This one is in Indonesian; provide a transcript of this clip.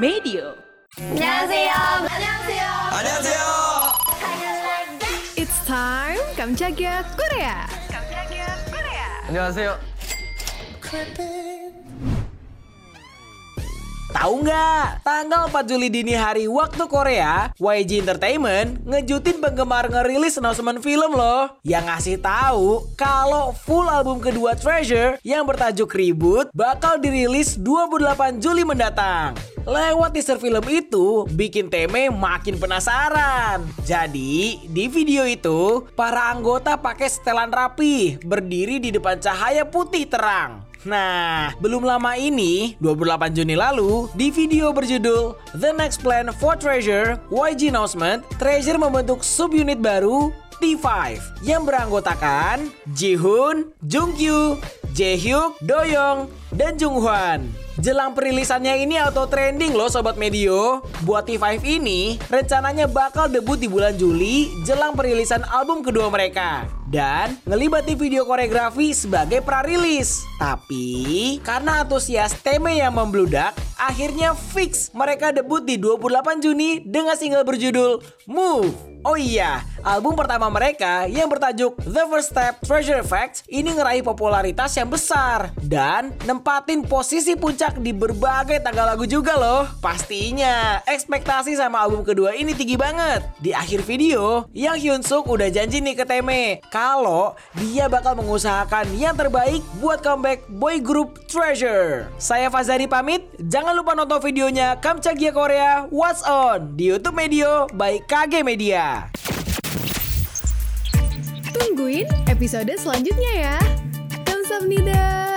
Medio. 안녕하세요. 안녕하세요. 안녕하세요. It's time Kamchagia Korea. 안녕하세요. Tahu nggak? Tanggal 4 Juli dini hari waktu Korea, YG Entertainment ngejutin penggemar ngerilis announcement film loh yang ngasih tahu kalau full album kedua Treasure yang bertajuk Reboot bakal dirilis 28 Juli mendatang. Lewat teaser film itu, bikin Teme makin penasaran. Jadi, di video itu, para anggota pakai setelan rapi, berdiri di depan cahaya putih terang. Nah, belum lama ini, 28 Juni lalu, di video berjudul The Next Plan for Treasure, YG announcement, Treasure membentuk subunit baru T5 yang beranggotakan Jihoon, Jungkyu, Jaehyuk, Doyoung, dan Junghwan. Jelang perilisannya ini auto trending loh Sobat Medio. Buat T5 ini, rencananya bakal debut di bulan Juli jelang perilisan album kedua mereka. Dan ngelibati video koreografi sebagai prarilis. Tapi, karena antusias Teme yang membludak, akhirnya fix mereka debut di 28 Juni dengan single berjudul Move. Oh iya, album pertama mereka yang bertajuk The First Step Treasure Facts ini ngeraih popularitas yang besar dan nempatin posisi puncak di berbagai tanggal lagu juga loh. Pastinya, ekspektasi sama album kedua ini tinggi banget. Di akhir video, Yang Hyun Suk udah janji nih ke Teme kalau dia bakal mengusahakan yang terbaik buat comeback boy group Treasure. Saya Fazari pamit, jangan lupa nonton videonya Kamchagia Korea What's On di YouTube Medio by KG Media. Tungguin episode selanjutnya ya. Kamsahamnida.